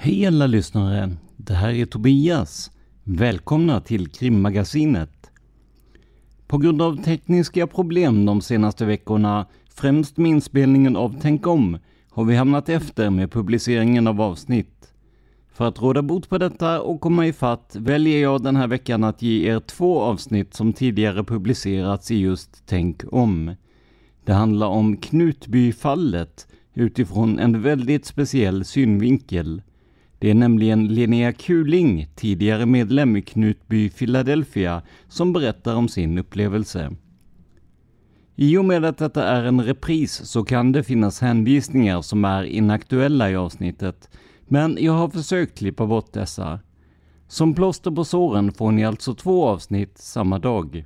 Hej alla lyssnare! Det här är Tobias. Välkomna till Krimmagasinet. På grund av tekniska problem de senaste veckorna, främst med inspelningen av Tänk om, har vi hamnat efter med publiceringen av avsnitt. För att råda bot på detta och komma ifatt väljer jag den här veckan att ge er två avsnitt som tidigare publicerats i just Tänk om. Det handlar om Knutbyfallet utifrån en väldigt speciell synvinkel. Det är nämligen Linnea Kuling, tidigare medlem i Knutby Philadelphia, som berättar om sin upplevelse. I och med att detta är en repris så kan det finnas hänvisningar som är inaktuella i avsnittet, men jag har försökt klippa bort dessa. Som plåster på såren får ni alltså två avsnitt samma dag.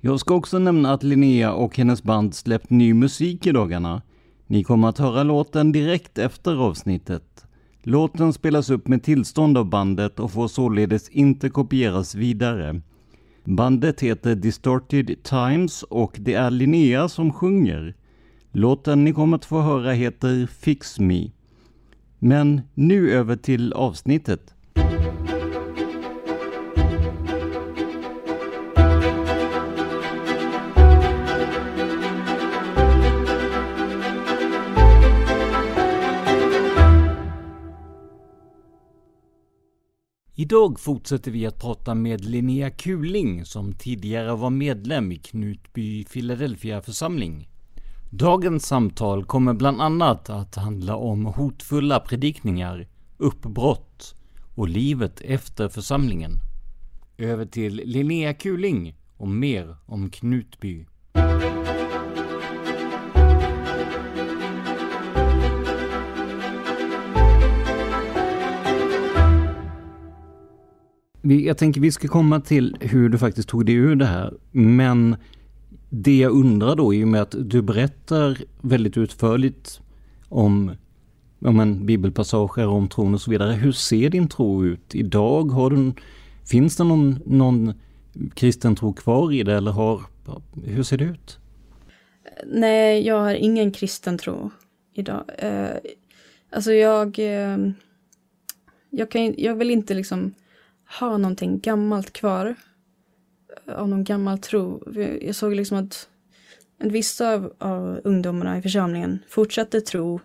Jag ska också nämna att Linnea och hennes band släppt ny musik i dagarna. Ni kommer att höra låten direkt efter avsnittet. Låten spelas upp med tillstånd av bandet och får således inte kopieras vidare. Bandet heter Distorted Times och det är Linnea som sjunger. Låten ni kommer att få höra heter Fix Me. Men nu över till avsnittet. Idag fortsätter vi att prata med Linnea Kuling som tidigare var medlem i Knutby Philadelphia församling. Dagens samtal kommer bland annat att handla om hotfulla predikningar, uppbrott och livet efter församlingen. Över till Linnea Kuling och mer om Knutby. Jag tänker vi ska komma till hur du faktiskt tog dig ur det här. Men det jag undrar då i och med att du berättar väldigt utförligt om om en bibelpassager om tron och så vidare. Hur ser din tro ut idag? Har du, finns det någon, någon kristen tro kvar i det eller har, hur ser det ut? Nej, jag har ingen kristen tro idag. Eh, alltså jag, eh, jag, kan, jag vill inte liksom ha någonting gammalt kvar av någon gammal tro. Jag såg liksom att vissa av, av ungdomarna i församlingen fortsatte tro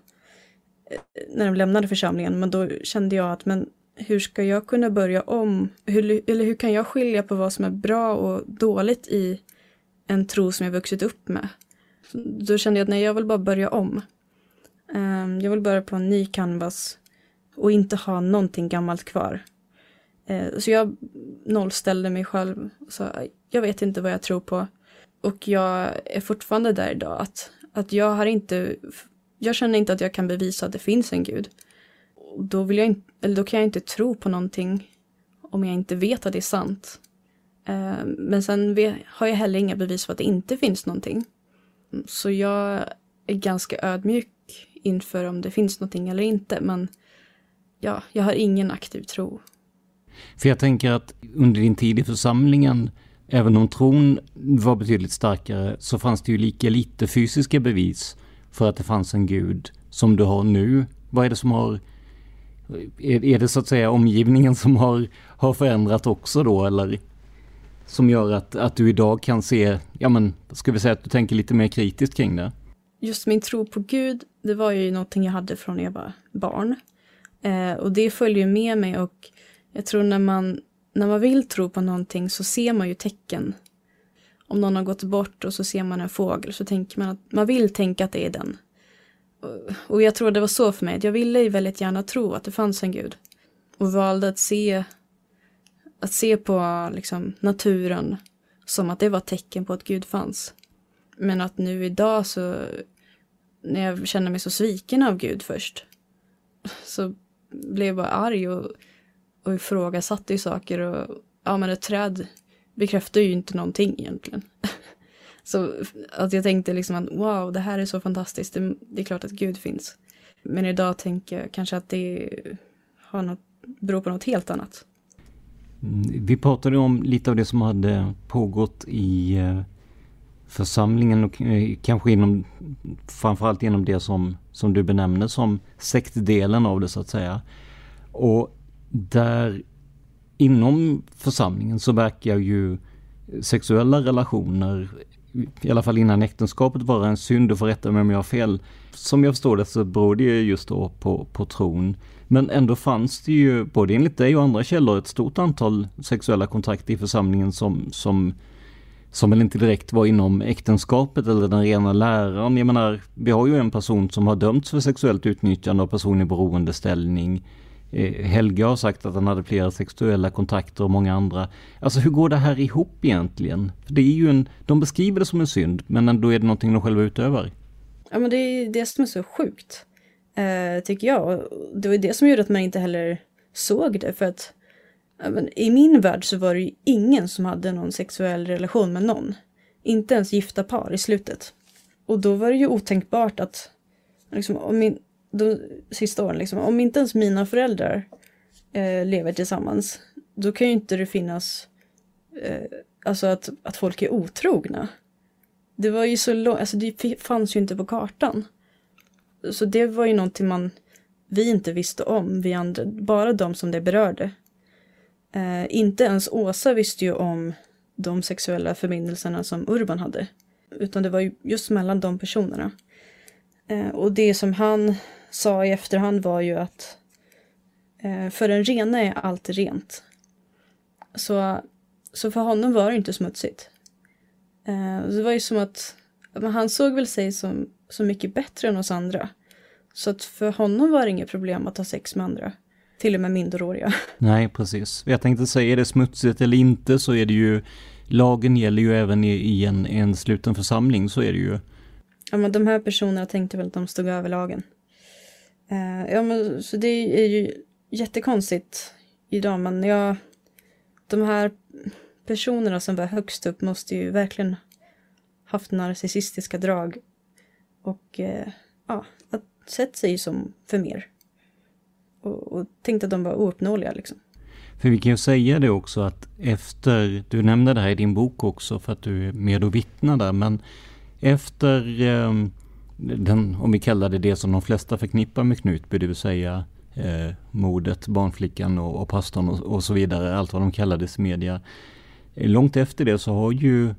eh, när de lämnade församlingen, men då kände jag att men hur ska jag kunna börja om? Hur, eller hur kan jag skilja på vad som är bra och dåligt i en tro som jag vuxit upp med? Då kände jag att nej, jag vill bara börja om. Ehm, jag vill börja på en ny canvas och inte ha någonting gammalt kvar. Eh, så jag nollställde mig själv och sa jag vet inte vad jag tror på. Och jag är fortfarande där idag att, att jag har inte, jag känner inte att jag kan bevisa att det finns en gud. Och då, vill jag eller då kan jag inte tro på någonting om jag inte vet att det är sant. Eh, men sen har jag heller inga bevis för att det inte finns någonting. Mm, så jag är ganska ödmjuk inför om det finns någonting eller inte. Men ja, jag har ingen aktiv tro. För jag tänker att under din tid i församlingen, även om tron var betydligt starkare, så fanns det ju lika lite fysiska bevis för att det fanns en gud som du har nu. Vad är det som har är, det så att säga omgivningen som har, har förändrat också då eller som gör att, att du idag kan se, ja men ska vi säga att du tänker lite mer kritiskt kring det? Just min tro på Gud, det var ju någonting jag hade från när jag var barn. Eh, och det följer med mig och jag tror när man, när man vill tro på någonting så ser man ju tecken. Om någon har gått bort och så ser man en fågel så tänker man att man vill tänka att det är den. Och jag tror det var så för mig, jag ville ju väldigt gärna tro att det fanns en gud. Och valde att se, att se på liksom, naturen som att det var tecken på att Gud fanns. Men att nu idag så, när jag känner mig så sviken av Gud först, så blev jag bara arg och, och ifrågasatte ju saker och ja men ett träd bekräftar ju inte någonting egentligen. Så att jag tänkte liksom att wow, det här är så fantastiskt. Det, det, är klart att Gud finns. Men idag tänker jag kanske att det har något, beror på något helt annat. Mm, vi pratade om lite av det som hade pågått i eh, församlingen och eh, kanske inom framförallt inom det som, som du benämner som sektdelen av det så att säga. Och där inom församlingen så verkar ju sexuella relationer i alla fall innan äktenskapet vara en synd, du får rätta mig om jag har fel. Som jag förstår det så beror det ju just då på, på tron. Men ändå fanns det ju, både enligt dig och andra källor, ett stort antal sexuella kontakter i församlingen som, som, som väl inte direkt var inom äktenskapet eller den rena läran. Jag menar, vi har ju en person som har dömts för sexuellt utnyttjande av person i beroendeställning. Eh, Helge har sagt att han hade flera sexuella kontakter och många andra. Alltså hur går det här ihop egentligen? För det är ju en, de beskriver det som en synd, men ändå är det någonting de själva utövar. Ja, men det är det som är så sjukt, eh, tycker jag. Det var det som gjorde att man inte heller såg det, för att i min värld så var det ju ingen som hade någon sexuell relation med någon. Inte ens gifta par i slutet. Och då var det ju otänkbart att liksom, om min, de sista åren, liksom, om inte ens mina föräldrar eh, lever tillsammans, då kan ju inte det finnas, eh, alltså att, att folk är otrogna. Det var ju så långt, alltså det fanns ju inte på kartan. Så det var ju någonting man, vi inte visste om, vi andra, bara de som det berörde. Eh, inte ens Åsa visste ju om de sexuella förbindelserna som Urban hade. Utan det var ju just mellan de personerna. Eh, och det som han sa i efterhand var ju att eh, för den rena är allt rent. Så, så för honom var det inte smutsigt. Eh, det var ju som att men han såg väl sig som så mycket bättre än oss andra. Så att för honom var det inget problem att ha sex med andra. Till och med minderåriga. Nej, precis. Jag tänkte säga, är det smutsigt eller inte så är det ju Lagen gäller ju även i, i en, en sluten församling, så är det ju. Ja, men de här personerna tänkte väl att de stod över lagen. Uh, ja, men så det är ju jättekonstigt idag, men jag... De här personerna som var högst upp måste ju verkligen haft narcissistiska drag. Och uh, ja, att sett sig som för mer. Och, och tänkt att de var ouppnåeliga liksom. För vi kan ju säga det också att efter, du nämnde det här i din bok också för att du är med och vittnar där, men efter eh, den, om vi kallar det det som de flesta förknippar med Knutby, det vill säga eh, mordet, barnflickan och, och pastorn och, och, så vidare, allt vad de kallades i media. Eh, långt efter det så har ju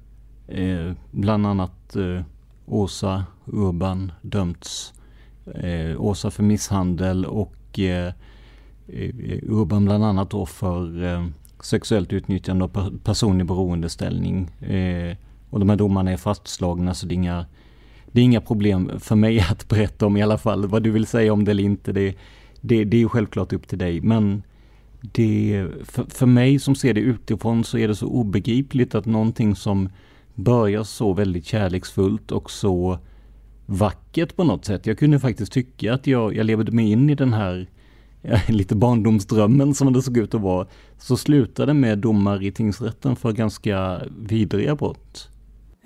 eh, bland annat eh, Åsa Urban dömts. Eh, Åsa för misshandel och eh, eh Urban bland annat då för eh, sexuellt utnyttjande av person i beroendeställning. Eh, och de här domarna är fastslagna så det är inga det är inga problem för mig att berätta om i alla fall. Vad du vill säga om det eller inte, det, det, det är ju självklart upp till dig. Men det, för, för mig som ser det utifrån så är det så obegripligt att någonting som börjar så väldigt kärleksfullt och så vackert på något sätt. Jag kunde faktiskt tycka att jag, jag levde mig in i den här lite barndomsdrömmen som det såg ut att vara. Så slutade med domar i tingsrätten för ganska vidriga brott.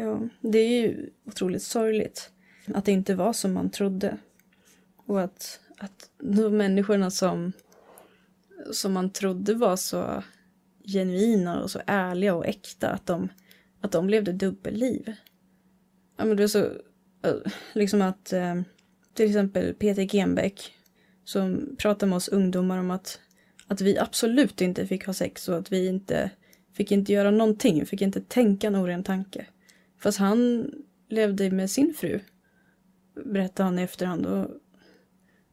Ja, det är ju otroligt sorgligt. att det inte var som man trodde. Och att, att de människorna som, som man trodde var så genuina och så ärliga och äkta, att de, att de levde dubbelliv. Ja, men det är så, eh, liksom att eh, till exempel Peter Genbeck som pratar med oss ungdomar om att, att vi absolut inte fick ha sex och att vi inte fick inte göra någonting, fick inte tänka en oren tanke. Fast han levde med sin fru, berättade han i efterhand. Och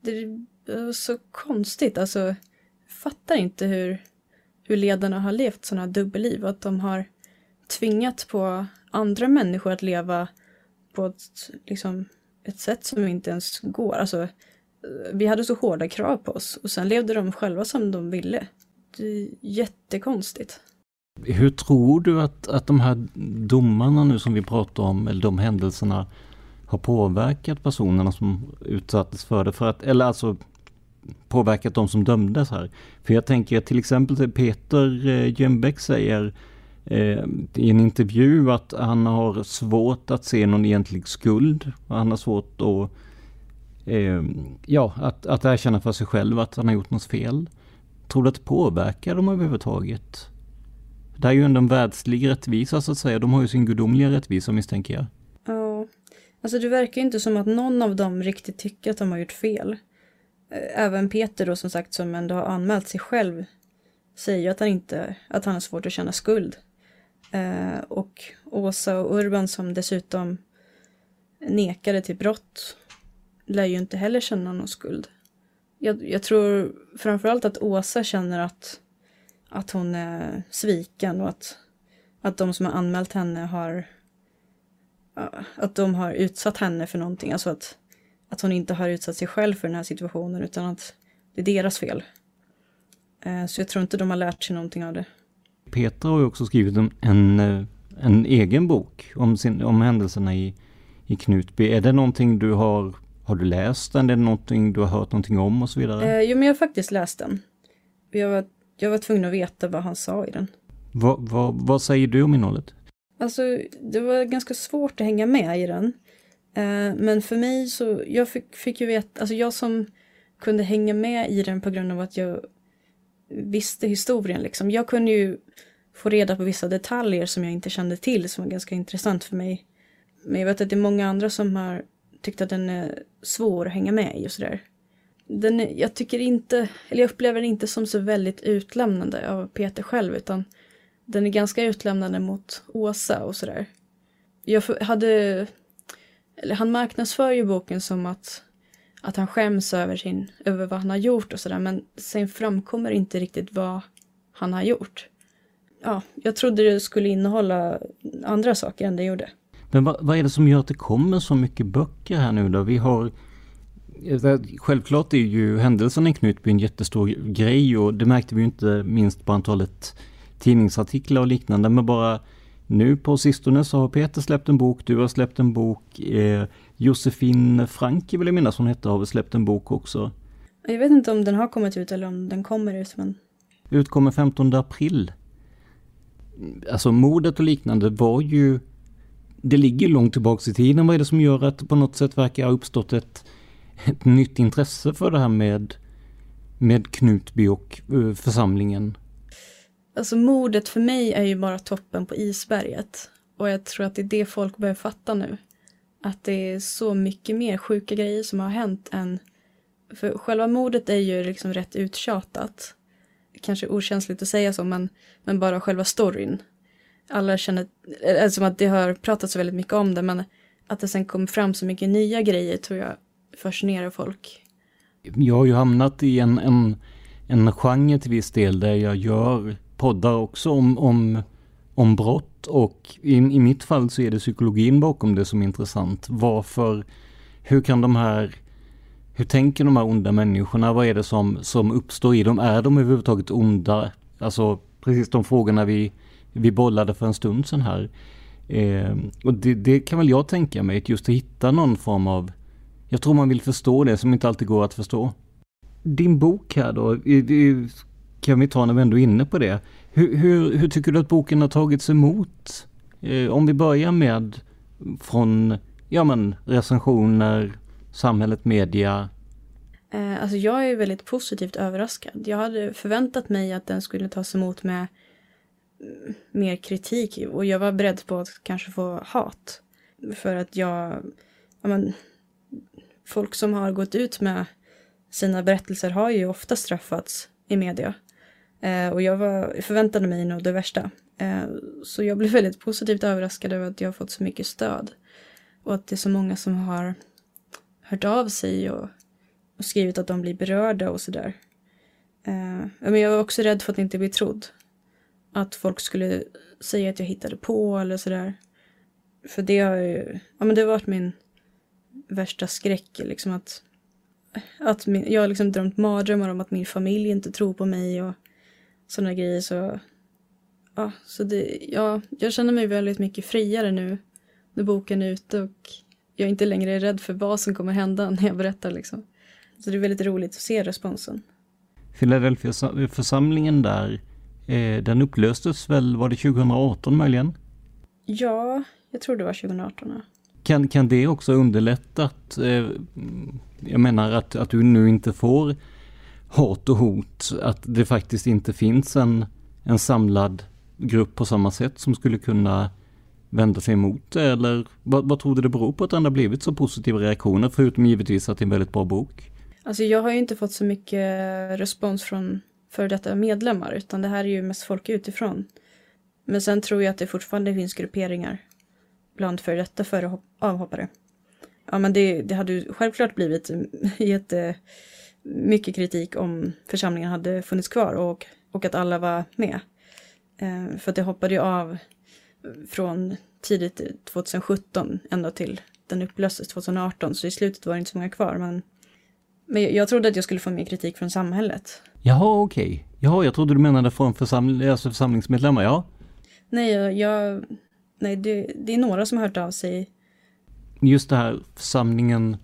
det var så konstigt, alltså jag fattar inte hur, hur ledarna har levt sådana dubbelliv att de har tvingat på andra människor att leva på ett, liksom, ett sätt som inte ens går. Alltså, vi hade så hårda krav på oss och sen levde de själva som de ville. Det är jättekonstigt. Hur tror du att, att de här domarna nu som vi pratar om, eller de händelserna, har påverkat personerna som utsattes för det? För att, eller alltså påverkat de som dömdes här. För jag tänker till exempel Peter eh, säger eh, i en intervju att han har svårt att se någon egentlig skuld. Han har svårt att, eh, ja, att, att erkänna för sig själv att han har gjort något fel. Tror du att det påverkar dem överhuvudtaget? Det är ju ändå en världslig rättvisa så att säga. De har ju sin gudomliga rättvisa misstänker jag. Ja. Alltså det verkar ju inte som att någon av dem riktigt tycker att de har gjort fel. Eh, även Peter då som sagt som ändå har anmält sig själv säger ju att han inte, att han har svårt att känna skuld. Eh, och Åsa och Urban som dessutom nekade till brott lär ju inte heller känna någon skuld. Jag, jag tror framförallt att Åsa känner att att hon är sviken och att, att de som har anmält henne har att de har utsatt henne för någonting. Alltså att, att hon inte har utsatt sig själv för den här situationen utan att det är deras fel. Eh, så jag tror inte de har lärt sig någonting av det. Peter har ju också skrivit en, en, en egen bok om, sin, om händelserna i, i Knutby. Är det någonting du har, har du läst den? Är det någonting du har hört någonting om och så vidare? Eh, jo, men jag har faktiskt läst den. Jag var jag var tvungen att veta vad han sa i den. Va, va, vad säger du om innehållet? Alltså, det var ganska svårt att hänga med i den. Eh, men för mig så, jag fick, fick ju veta, alltså jag som kunde hänga med i den på grund av att jag visste historien liksom. Jag kunde ju få reda på vissa detaljer som jag inte kände till som var ganska intressant för mig. Men jag vet att det är många andra som har tyckt att den är svår att hänga med i och sådär den, jag tycker inte, eller jag upplever den inte som så väldigt utlämnande av Peter själv utan den är ganska utlämnande mot Åsa och sådär. Jag hade, eller han marknadsför ju boken som att, att han skäms över, sin, över vad han har gjort och sådär men sen framkommer inte riktigt vad han har gjort. Ja, jag trodde det skulle innehålla andra saker än det gjorde. Men vad, vad är det som gör att det kommer så mycket böcker här nu då? Vi har Självklart är ju händelserna i Knutby en jättestor grej och det märkte vi ju inte minst på antalet tidningsartiklar och liknande. Men bara nu på sistone så har Peter släppt en bok, du har släppt en bok. Eh, Josefin Franke vill jag minnas hon hette har väl släppt en bok också. Jag vet inte om den har kommit ut eller om den kommer ut men... Utkommer 15 april. Alltså mordet och liknande var ju... Det ligger långt tillbaks i tiden. Vad är det som gör att på något sätt verkar ha uppstått ett ett nytt intresse för det här med, med Knutby och eh, församlingen? Alltså mordet för mig är ju bara toppen på isberget. Och jag tror att det är det folk börjar fatta nu. Att det är så mycket mer sjuka grejer som har hänt än... För själva mordet är ju liksom rätt uttjatat. Kanske okänsligt att säga så, men, men bara själva storyn. Alla känner, eh, alltså att det har pratats väldigt mycket om det, men att det sen kom fram så mycket nya grejer tror jag fascinerar folk. Jag har ju hamnat i en, en, en genre till viss del där jag gör poddar också om, om, om brott och i, i mitt fall så är det psykologin bakom det som är intressant. Varför, hur kan de här hur tänker de här onda människorna? Vad är det som, som uppstår i dem? Är de överhuvudtaget onda? Alltså precis de frågorna vi, vi bollade för en stund sedan här. Eh, och det, det, kan väl jag tänka mig, just att hitta någon form av jag tror man vill förstå det som inte alltid går att förstå. Din bok här då, kan vi ta när vi ändå är inne på det. Hur, hur, hur tycker du att boken har tagits emot? Eh, om vi börjar med från ja men recensioner, samhället, media? Eh, alltså jag är väldigt positivt överraskad. Jag hade förväntat mig att den skulle tas emot med mer kritik och jag var beredd på att kanske få hat. För att jag, jag men, folk som har gått ut med sina berättelser har ju ofta straffats i media. Eh, och jag var, förväntade mig nog det värsta. Eh, så jag blev väldigt positivt överraskad över att jag har fått så mycket stöd. Och att det är så många som har hört av sig och, och skrivit att de blir berörda och sådär. Eh, men jag var också rädd för att inte bli trodd. Att folk skulle säga att jag hittade på eller sådär. För det har ju, ja men det har varit min värsta skräck liksom att, att min, jag har liksom drömt mardrömmar om att min familj inte tror på mig och sådana grejer så, ja, så det, ja, jag känner mig väldigt mycket friare nu när boken är ute och jag är inte längre rädd för vad som kommer hända när jag berättar liksom. Så det är väldigt roligt att se responsen. Philadelphia-församlingen där, eh, den upplöstes väl, var det 2018 möjligen? Ja, jag tror det var 2018. Ja. Kan, kan det också underlättat, eh, jag menar att, att du nu inte får hat och hot, att det faktiskt inte finns en, en samlad grupp på samma sätt som skulle kunna vända sig emot det? Eller vad, vad tror du det beror på att det har blivit så positiva reaktioner, förutom givetvis att det är en väldigt bra bok? Alltså jag har ju inte fått så mycket respons från före detta medlemmar, utan det här är ju mest folk utifrån. Men sen tror jag att det fortfarande finns grupperingar bland före detta före avhoppare. Ja, men det, det hade ju självklart blivit jättemycket kritik om församlingen hade funnits kvar och, och att alla var med. Eh, för att det hoppade ju av från tidigt 2017 ända till den upplöstes 2018, så i slutet var det inte så många kvar. Men, men jag, trodde att jag skulle få mer kritik från samhället. Jaha, okej. Okay. Jaha, jag trodde du menade från församling, alltså församlingsmedlemmar, ja. Nej, jag, jag nej det, det, är några som har hört av sig. Just det här, församlingen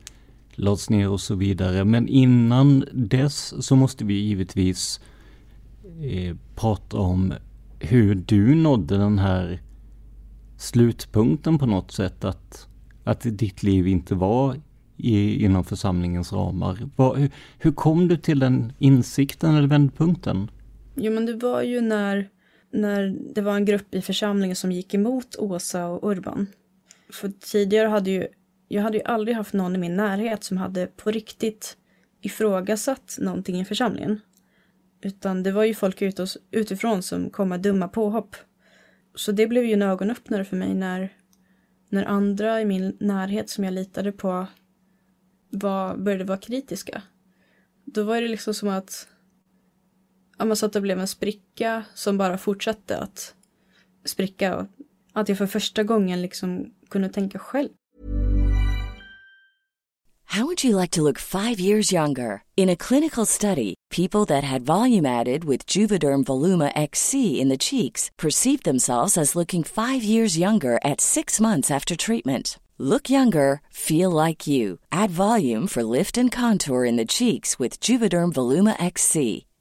lades ner och så vidare. Men innan dess så måste vi givetvis eh, prata om hur du nådde den här slutpunkten på något sätt att, att ditt liv inte var i, inom församlingens ramar. Var, hur, hur kom du till den insikten eller vändpunkten? Jo men det var ju när, när det var en grupp i församlingen som gick emot Åsa och Urban. För tidigare hade ju, jag hade ju aldrig haft någon i min närhet som hade på riktigt ifrågasatt någonting i församlingen. Utan det var ju folk utifrån som kom med dumma påhopp så det blev ju en ögonöppnare för mig när, när andra i min närhet som jag litade på var, började vara kritiska. Då var det liksom som att, ja, så att det blev en spricka som bara fortsatte att spricka. Att jag för första gången liksom kunde tänka själv. How would you like to look five years younger? In a clinical study, people that had volume added with Juvederm Voluma XC in the cheeks perceived themselves as looking five years younger at six months after treatment. Look younger, feel like you. Add volume for lift and contour in the cheeks with Juvederm Voluma XC.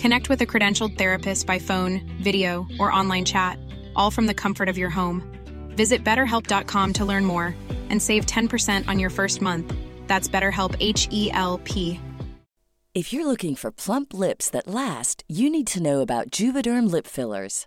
Connect with a credentialed therapist by phone, video, or online chat, all from the comfort of your home. Visit betterhelp.com to learn more and save 10% on your first month. That's BetterHelp H E L P. If you're looking for plump lips that last, you need to know about Juvederm lip fillers.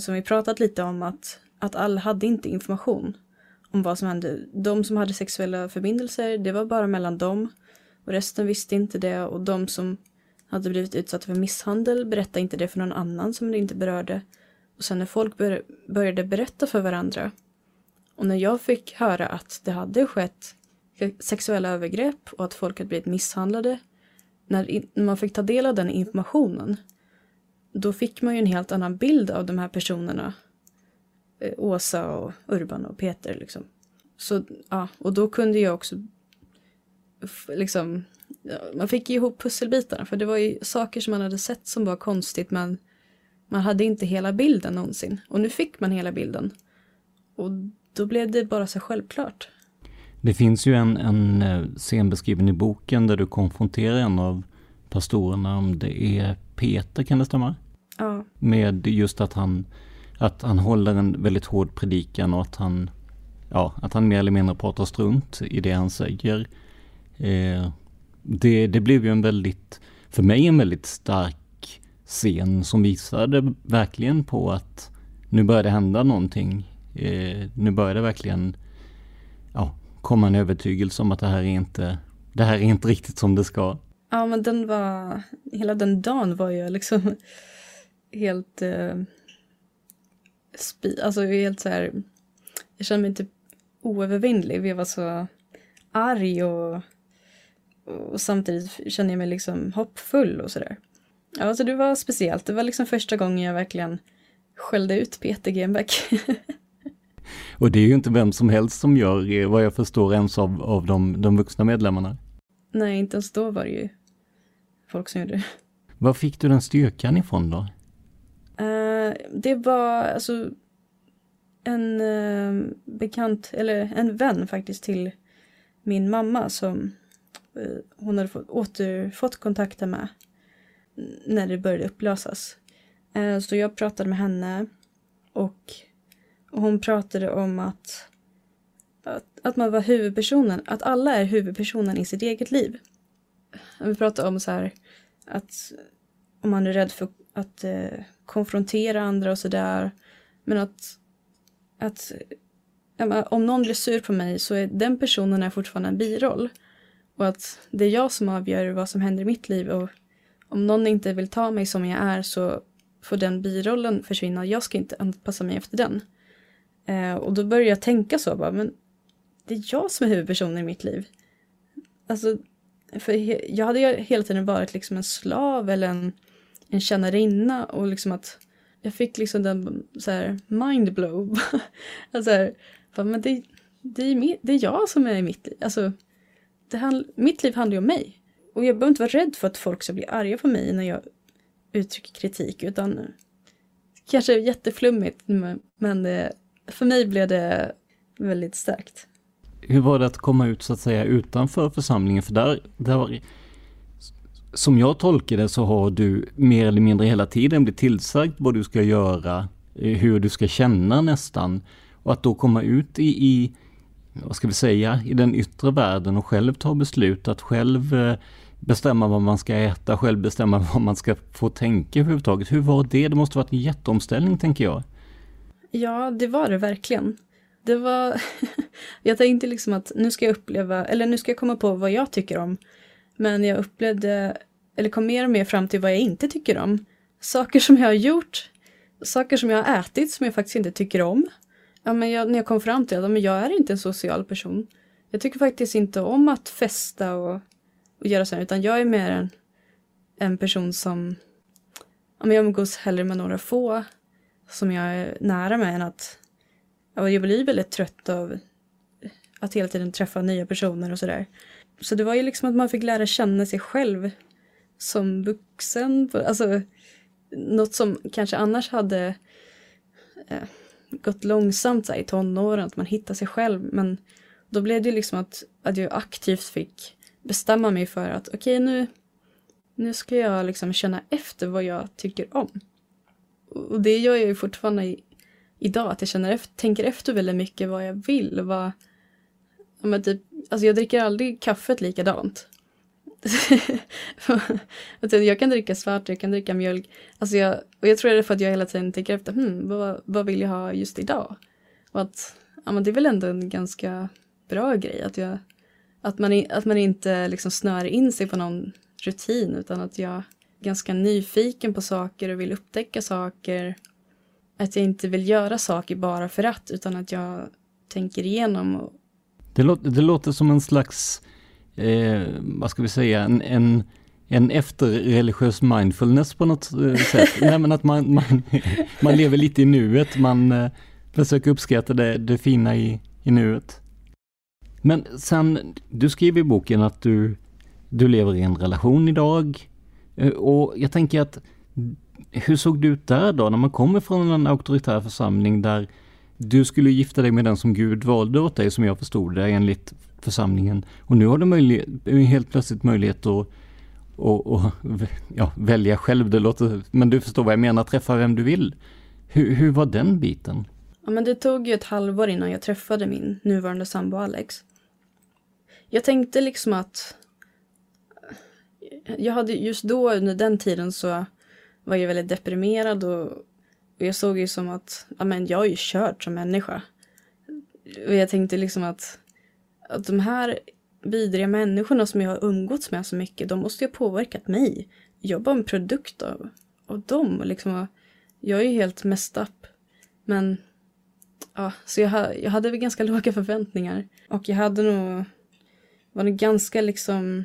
som vi pratat lite om att, att alla hade inte information om vad som hände. De som hade sexuella förbindelser, det var bara mellan dem. Och resten visste inte det. Och de som hade blivit utsatta för misshandel berättade inte det för någon annan som det inte berörde. Och sen när folk bör, började berätta för varandra och när jag fick höra att det hade skett sexuella övergrepp och att folk hade blivit misshandlade. När, när man fick ta del av den informationen då fick man ju en helt annan bild av de här personerna. Eh, Åsa och Urban och Peter liksom. Så ja, och då kunde jag också liksom, ja, man fick ju ihop pusselbitarna för det var ju saker som man hade sett som var konstigt men man hade inte hela bilden någonsin. Och nu fick man hela bilden. Och då blev det bara så självklart. Det finns ju en, en eh, scen beskriven i boken där du konfronterar en av pastorerna, om det är Peter, kan det stämma? Ja, Med just att han, att han håller en väldigt hård predikan och att han, ja, att han mer eller mindre pratar strunt i det han säger. Eh, det, det blev ju en väldigt, för mig en väldigt stark scen som visade verkligen på att nu börjar det hända någonting. Eh, nu börjar det verkligen ja, komma en övertygelse om att det här är inte, det här är inte riktigt som det ska. Ja men den var, hela den dagen var jag liksom helt, eh, spi, alltså helt så här, jag kände mig typ oövervinnlig. Jag var så arg och, och samtidigt kände jag mig liksom hoppfull och sådär. Ja, alltså det var speciellt. Det var liksom första gången jag verkligen skällde ut Peter Genbeck. Och det är ju inte vem som helst som gör, eh, vad jag förstår, ens av, av de, de vuxna medlemmarna. Nej, inte ens då var det ju folk som gjorde det. Var fick du den styrkan ifrån då? Eh, det var alltså en eh, bekant, eller en vän faktiskt till min mamma som eh, hon hade fått, återfått kontakten med när det började upplösas. Så jag pratade med henne och, och hon pratade om att, att, att man var huvudpersonen, att alla är huvudpersonen i sitt eget liv. Vi pratade om så här att om man är rädd för att eh, konfrontera andra och sådär. Men att, att om någon blir sur på mig så är den personen är fortfarande en biroll. Och att det är jag som avgör vad som händer i mitt liv och om någon inte vill ta mig som jag är så får den birollen försvinna. Jag ska inte anpassa mig efter den. Eh, och då börjar jag tänka så bara, men det är jag som är huvudpersonen i mitt liv. Alltså, för jag hade ju hela tiden varit liksom en slav eller en, en tjänarinna och liksom att jag fick liksom den så här mindblow. alltså här, men det, det, är, det är jag som är i mitt liv. Alltså, det hand, mitt liv handlar ju om mig. Och jag behöver inte vara rädd för att folk ska bli arga på mig när jag uttrycker kritik utan kanske jätteflummigt men eh, för mig blev det väldigt starkt. Hur var det att komma ut så att säga utanför församlingen? För där, där som jag tolkar det så har du mer eller mindre hela tiden blivit tillsagd vad du ska göra, eh, hur du ska känna nästan. Och att då komma ut i, i vad ska vi säga, i den yttre världen och själv ta beslut, att själv eh, bestämma vad man ska äta, själv bestämma vad man ska få tänka överhuvudtaget. Hur var det? Det måste varit en jätteomställning tänker jag. Ja, det var det verkligen. Det var, jag tänkte liksom att nu ska jag uppleva, eller nu ska jag komma på vad jag tycker om. Men jag upplevde, eller kom mer och mer fram till vad jag inte tycker om. Saker som jag har gjort, saker som jag har ätit som jag faktiskt inte tycker om. Ja, men jag, när jag kom fram till att jag är inte en social person. Jag tycker faktiskt inte om att festa och, och göra sådär, utan jag är mer en, en person som, ja, men jag umgås hellre med några få som jag är nära med än att, jag blir väldigt trött av att hela tiden träffa nya personer och sådär. Så det var ju liksom att man fick lära känna sig själv som vuxen. Alltså något som kanske annars hade eh, gått långsamt så här, i tonåren, att man hittar sig själv. Men då blev det liksom att, att jag aktivt fick bestämma mig för att okej okay, nu, nu ska jag liksom känna efter vad jag tycker om. Och det gör jag ju fortfarande idag, att jag känner efter, tänker efter väldigt mycket vad jag vill. Vad, men typ, alltså jag dricker aldrig kaffet likadant. Alltså, jag kan dricka svart, jag kan dricka mjölk. Alltså jag, och jag tror det är för att jag hela tiden tänker efter, hmm, vad, vad vill jag ha just idag? Och att, ja men det är väl ändå en ganska bra grej att jag, att man, att man inte liksom snör in sig på någon rutin utan att jag är ganska nyfiken på saker och vill upptäcka saker. Att jag inte vill göra saker bara för att utan att jag tänker igenom. Och... Det, låter, det låter som en slags eh, vad ska vi säga, en, en, en efterreligiös mindfulness på något eh, sätt. Nej men att man, man, man lever lite i nuet, man eh, försöker uppskatta det, det fina i, i nuet. Men sen, du skriver i boken att du, du lever i en relation idag. Eh, och jag tänker att, hur såg det ut där då, när man kommer från en auktoritär församling där du skulle gifta dig med den som Gud valde åt dig, som jag förstod det, enligt församlingen. Och nu har du möjlighet, helt plötsligt möjlighet att och, och, ja, välja själv, det låter, men du förstår vad jag menar, träffa vem du vill. Hur, hur var den biten? Ja, men det tog ju ett halvår innan jag träffade min nuvarande sambo Alex. Jag tänkte liksom att jag hade just då under den tiden så var ju väldigt deprimerad och, och jag såg ju som att ja, men jag är ju körd som människa. Och jag tänkte liksom att att de här vidriga människorna som jag har umgåtts med så mycket, de måste ju ha påverkat mig. Jag är bara en produkt av, av dem. Liksom, jag är ju helt messed up. Men ja, så jag, jag hade väl ganska låga förväntningar. Och jag hade nog, var nog ganska liksom,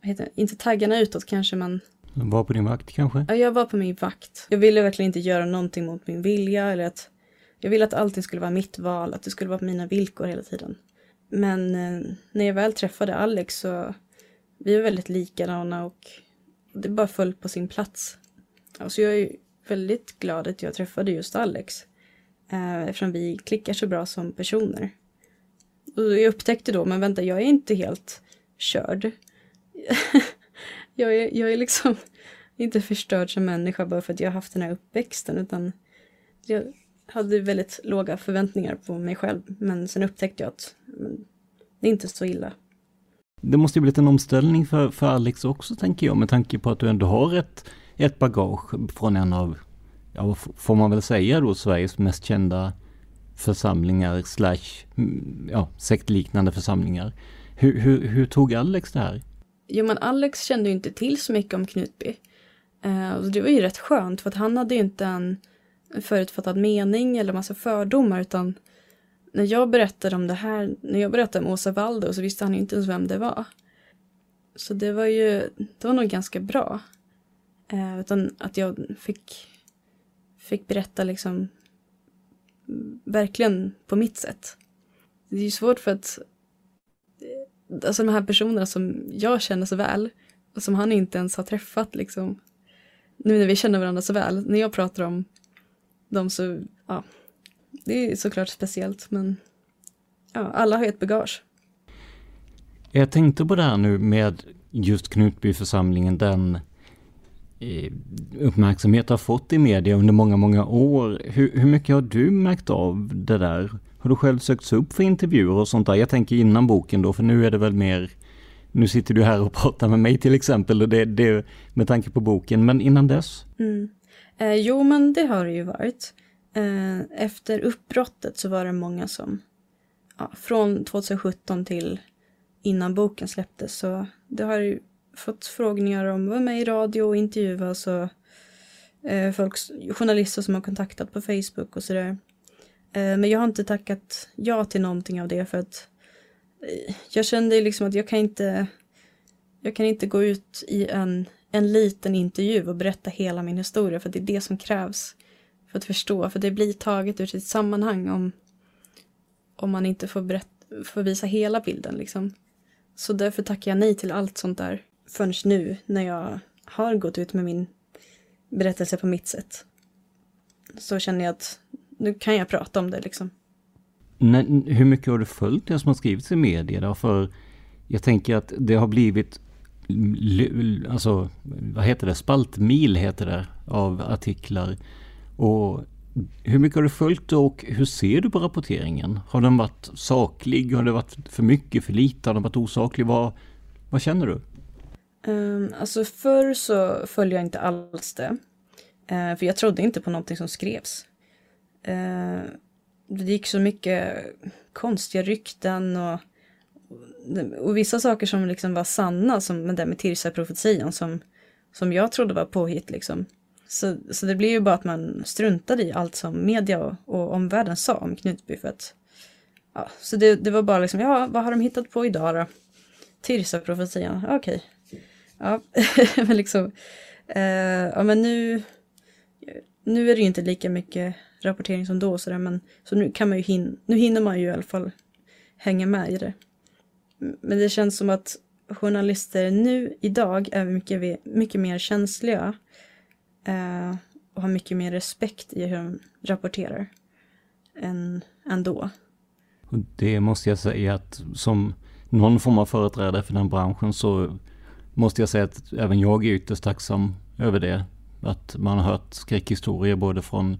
vad heter det, inte taggarna utåt kanske men var på din vakt kanske? Ja, jag var på min vakt. Jag ville verkligen inte göra någonting mot min vilja eller att jag ville att allting skulle vara mitt val, att det skulle vara på mina villkor hela tiden. Men eh, när jag väl träffade Alex så vi var väldigt likadana och det bara föll på sin plats. Alltså jag är väldigt glad att jag träffade just Alex. Eh, eftersom vi klickar så bra som personer. Och jag upptäckte då, men vänta, jag är inte helt körd. jag, är, jag är liksom inte förstörd som människa bara för att jag har haft den här uppväxten utan jag, hade väldigt låga förväntningar på mig själv. Men sen upptäckte jag att men, det är inte så illa. Det måste ju blivit en omställning för, för Alex också tänker jag med tanke på att du ändå har ett, ett bagage från en av, ja får man väl säga då, Sveriges mest kända församlingar slash mm, ja, sektliknande församlingar. Hur, hur, hur tog Alex det här? Jo men Alex kände ju inte till så mycket om Knutby. Eh, och det var ju rätt skönt för att han hade ju inte en förutfattad mening eller massa fördomar utan när jag berättade om det här, när jag berättade om Åsa Valdo så visste han ju inte ens vem det var. Så det var ju, det var nog ganska bra. Eh, utan att jag fick, fick berätta liksom mm, verkligen på mitt sätt. Det är ju svårt för att alltså de här personerna som jag känner så väl och som han inte ens har träffat liksom. Nu när vi känner varandra så väl, när jag pratar om dem så, ja, det är såklart speciellt men ja, alla har ett bagage. Jag tänkte på det här nu med just Knutbyförsamlingen, den eh, uppmärksamhet har fått i media under många, många år. Hur, hur, mycket har du märkt av det där? Har du själv sökts upp för intervjuer och sånt där? Jag tänker innan boken då, för nu är det väl mer nu sitter du här och pratar med mig till exempel och det, det med tanke på boken, men innan dess? Mm. Eh, jo, men det har det ju varit. Eh, efter uppbrottet så var det många som, ja, från 2017 till innan boken släpptes, så det har ju fått frågningar om att vara med i radio och intervjuas och eh, folk, journalister som har kontaktat på Facebook och sådär. Eh, men jag har inte tackat ja till någonting av det för att eh, jag kände liksom att jag kan inte jag kan inte gå ut i en, en liten intervju och berätta hela min historia för det är det som krävs för att förstå. För det blir taget ur sitt sammanhang om, om man inte får, berätt, får visa hela bilden. Liksom. Så därför tackar jag nej till allt sånt där förrän nu när jag har gått ut med min berättelse på mitt sätt. Så känner jag att nu kan jag prata om det liksom. Nej, hur mycket har du följt det som har skrivits i media då? För jag tänker att det har blivit alltså, vad heter det, spaltmil heter det, av artiklar. Och hur mycket har du följt och hur ser du på rapporteringen? Har den varit saklig? Har det varit för mycket, för lite? Har den varit osaklig? Vad, vad känner du? Um, alltså förr så följde jag inte alls det. Uh, för jag trodde inte på någonting som skrevs. Eh, det gick så mycket konstiga rykten och och vissa saker som liksom var sanna, som med det med Tirsa-profetian som, som jag trodde var påhitt liksom. Så, så det blev ju bara att man struntade i allt som media och, och omvärlden sa om Knutby för att ja, så det, det var bara liksom, ja, vad har de hittat på idag då? Tirsa-profetian, okej. Okay. Ja, men liksom, eh, ja men nu, nu är det ju inte lika mycket rapportering som då så, men, så nu kan man ju hin, nu hinner man ju i alla fall hänga med i det. Men det känns som att journalister nu idag är mycket, mycket mer känsliga eh, och har mycket mer respekt i hur de rapporterar än, än då. Det måste jag säga att som någon form av företrädare för den branschen så måste jag säga att även jag är ytterst tacksam över det. Att man har hört skräckhistorier både från,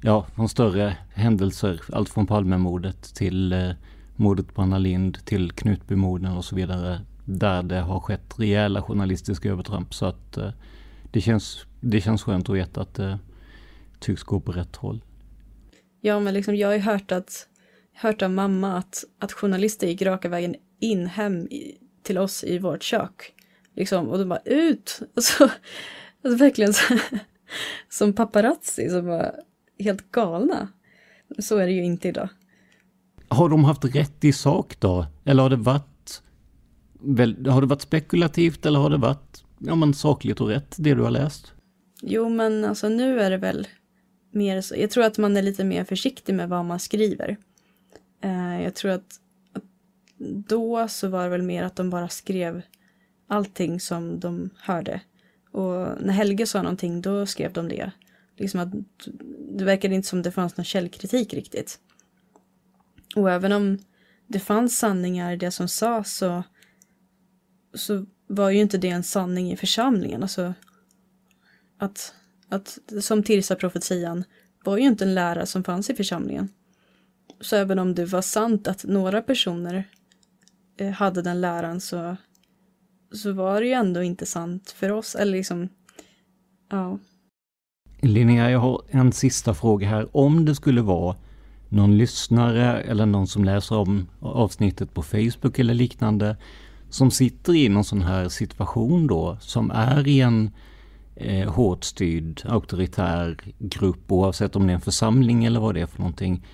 ja, från större händelser, allt från Palmemordet till eh, mordet på Anna Lind till Knutbymorden och så vidare. Där det har skett rejäla journalistiska övertramp. Så att eh, det, känns, det känns skönt att veta att det tycks gå på rätt håll. Ja, men liksom, jag har ju hört, att, hört av mamma att, att journalister gick raka vägen in hem i, till oss i vårt kök. Liksom, och de bara ut! Och så, alltså verkligen så, som paparazzi som bara helt galna. Så är det ju inte idag. Har de haft rätt i sak då? Eller har det varit, väl, har det varit spekulativt eller har det varit ja, men sakligt och rätt det du har läst? Jo, men alltså nu är det väl mer så. Jag tror att man är lite mer försiktig med vad man skriver. Uh, jag tror att, att då så var det väl mer att de bara skrev allting som de hörde. Och när Helge sa någonting då skrev de det. Liksom att det verkade inte som det fanns någon källkritik riktigt. Och även om det fanns sanningar i det som sades så, så var ju inte det en sanning i församlingen. Alltså, att, att som Tirsa-profetian var ju inte en lära som fanns i församlingen. Så även om det var sant att några personer eh, hade den läran så, så var det ju ändå inte sant för oss. Eller liksom, ja. Linnea, jag har en sista fråga här. Om det skulle vara någon lyssnare eller någon som läser om avsnittet på Facebook eller liknande som sitter i någon sån här situation då, som är i en eh, hårt styrd auktoritär grupp oavsett om det är en församling eller vad det är för någonting.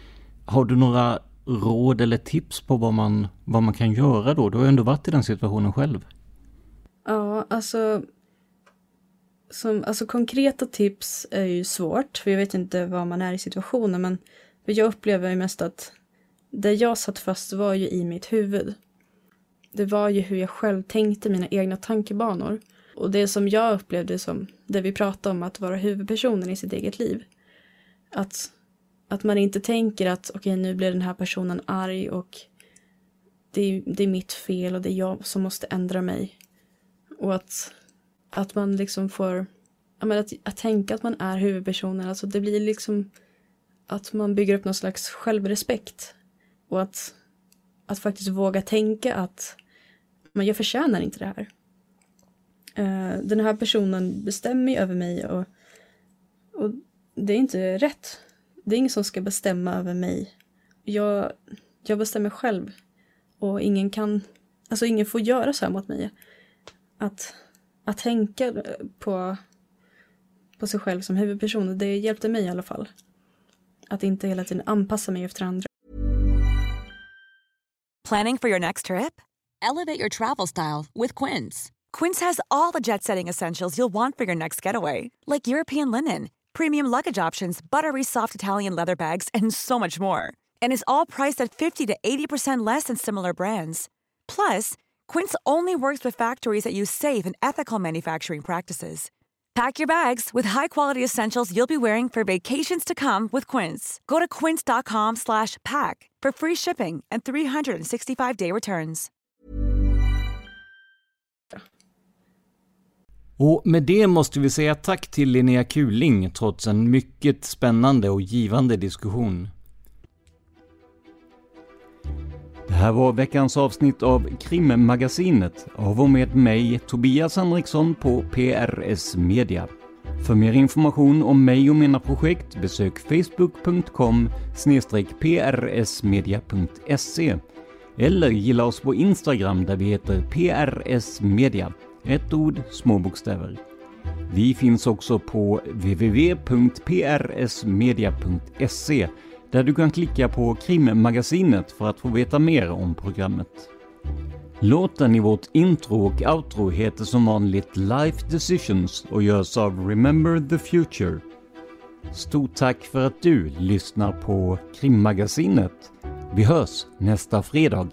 Har du några råd eller tips på vad man, vad man kan göra då? Du har ju ändå varit i den situationen själv. Ja, alltså, som, alltså konkreta tips är ju svårt, för jag vet inte vad man är i situationen, men jag upplever ju mest att det jag satt fast var ju i mitt huvud. Det var ju hur jag själv tänkte, mina egna tankebanor. Och det som jag upplevde som, det vi pratade om, att vara huvudpersonen i sitt eget liv. Att, att man inte tänker att okej, okay, nu blir den här personen arg och det är, det är mitt fel och det är jag som måste ändra mig. Och att, att man liksom får, menar, att, att tänka att man är huvudpersonen, alltså det blir liksom att man bygger upp någon slags självrespekt. Och att, att faktiskt våga tänka att men jag förtjänar inte det här. Uh, den här personen bestämmer ju över mig och, och det är inte rätt. Det är ingen som ska bestämma över mig. Jag, jag bestämmer själv. Och ingen kan, alltså ingen får göra så här mot mig. Att, att tänka eh, på, på sig själv som huvudperson, det hjälpte mig i alla fall. Att inte hela tiden anpassa mig efter andra. Planning for your next trip? Elevate your travel style with Quince. Quince has all the jet-setting essentials you'll want for your next getaway. Like European linen, premium luggage options, buttery soft Italian leather bags, and so much more. And is all priced at 50 to 80% less than similar brands. Plus, Quince only works with factories that use safe and ethical manufacturing practices. Pack your bags with high-quality essentials you'll be wearing for vacations to come with Quince. Go to quince.com slash pack for free shipping and 365-day returns. Och med det måste vi säga tack till Linnea Kuling trots en mycket spännande och givande diskussion. Det här var veckans avsnitt av Krimmagasinet av och med mig, Tobias Henriksson på PRS Media. För mer information om mig och mina projekt besök facebook.com prsmedia.se eller gilla oss på Instagram där vi heter PRS Media. Ett ord, små bokstäver. Vi finns också på www.prsmedia.se där du kan klicka på Krimmagasinet för att få veta mer om programmet. Låten i vårt intro och outro heter som vanligt Life Decisions och görs av Remember the Future. Stort tack för att du lyssnar på Krimmagasinet. Vi hörs nästa fredag.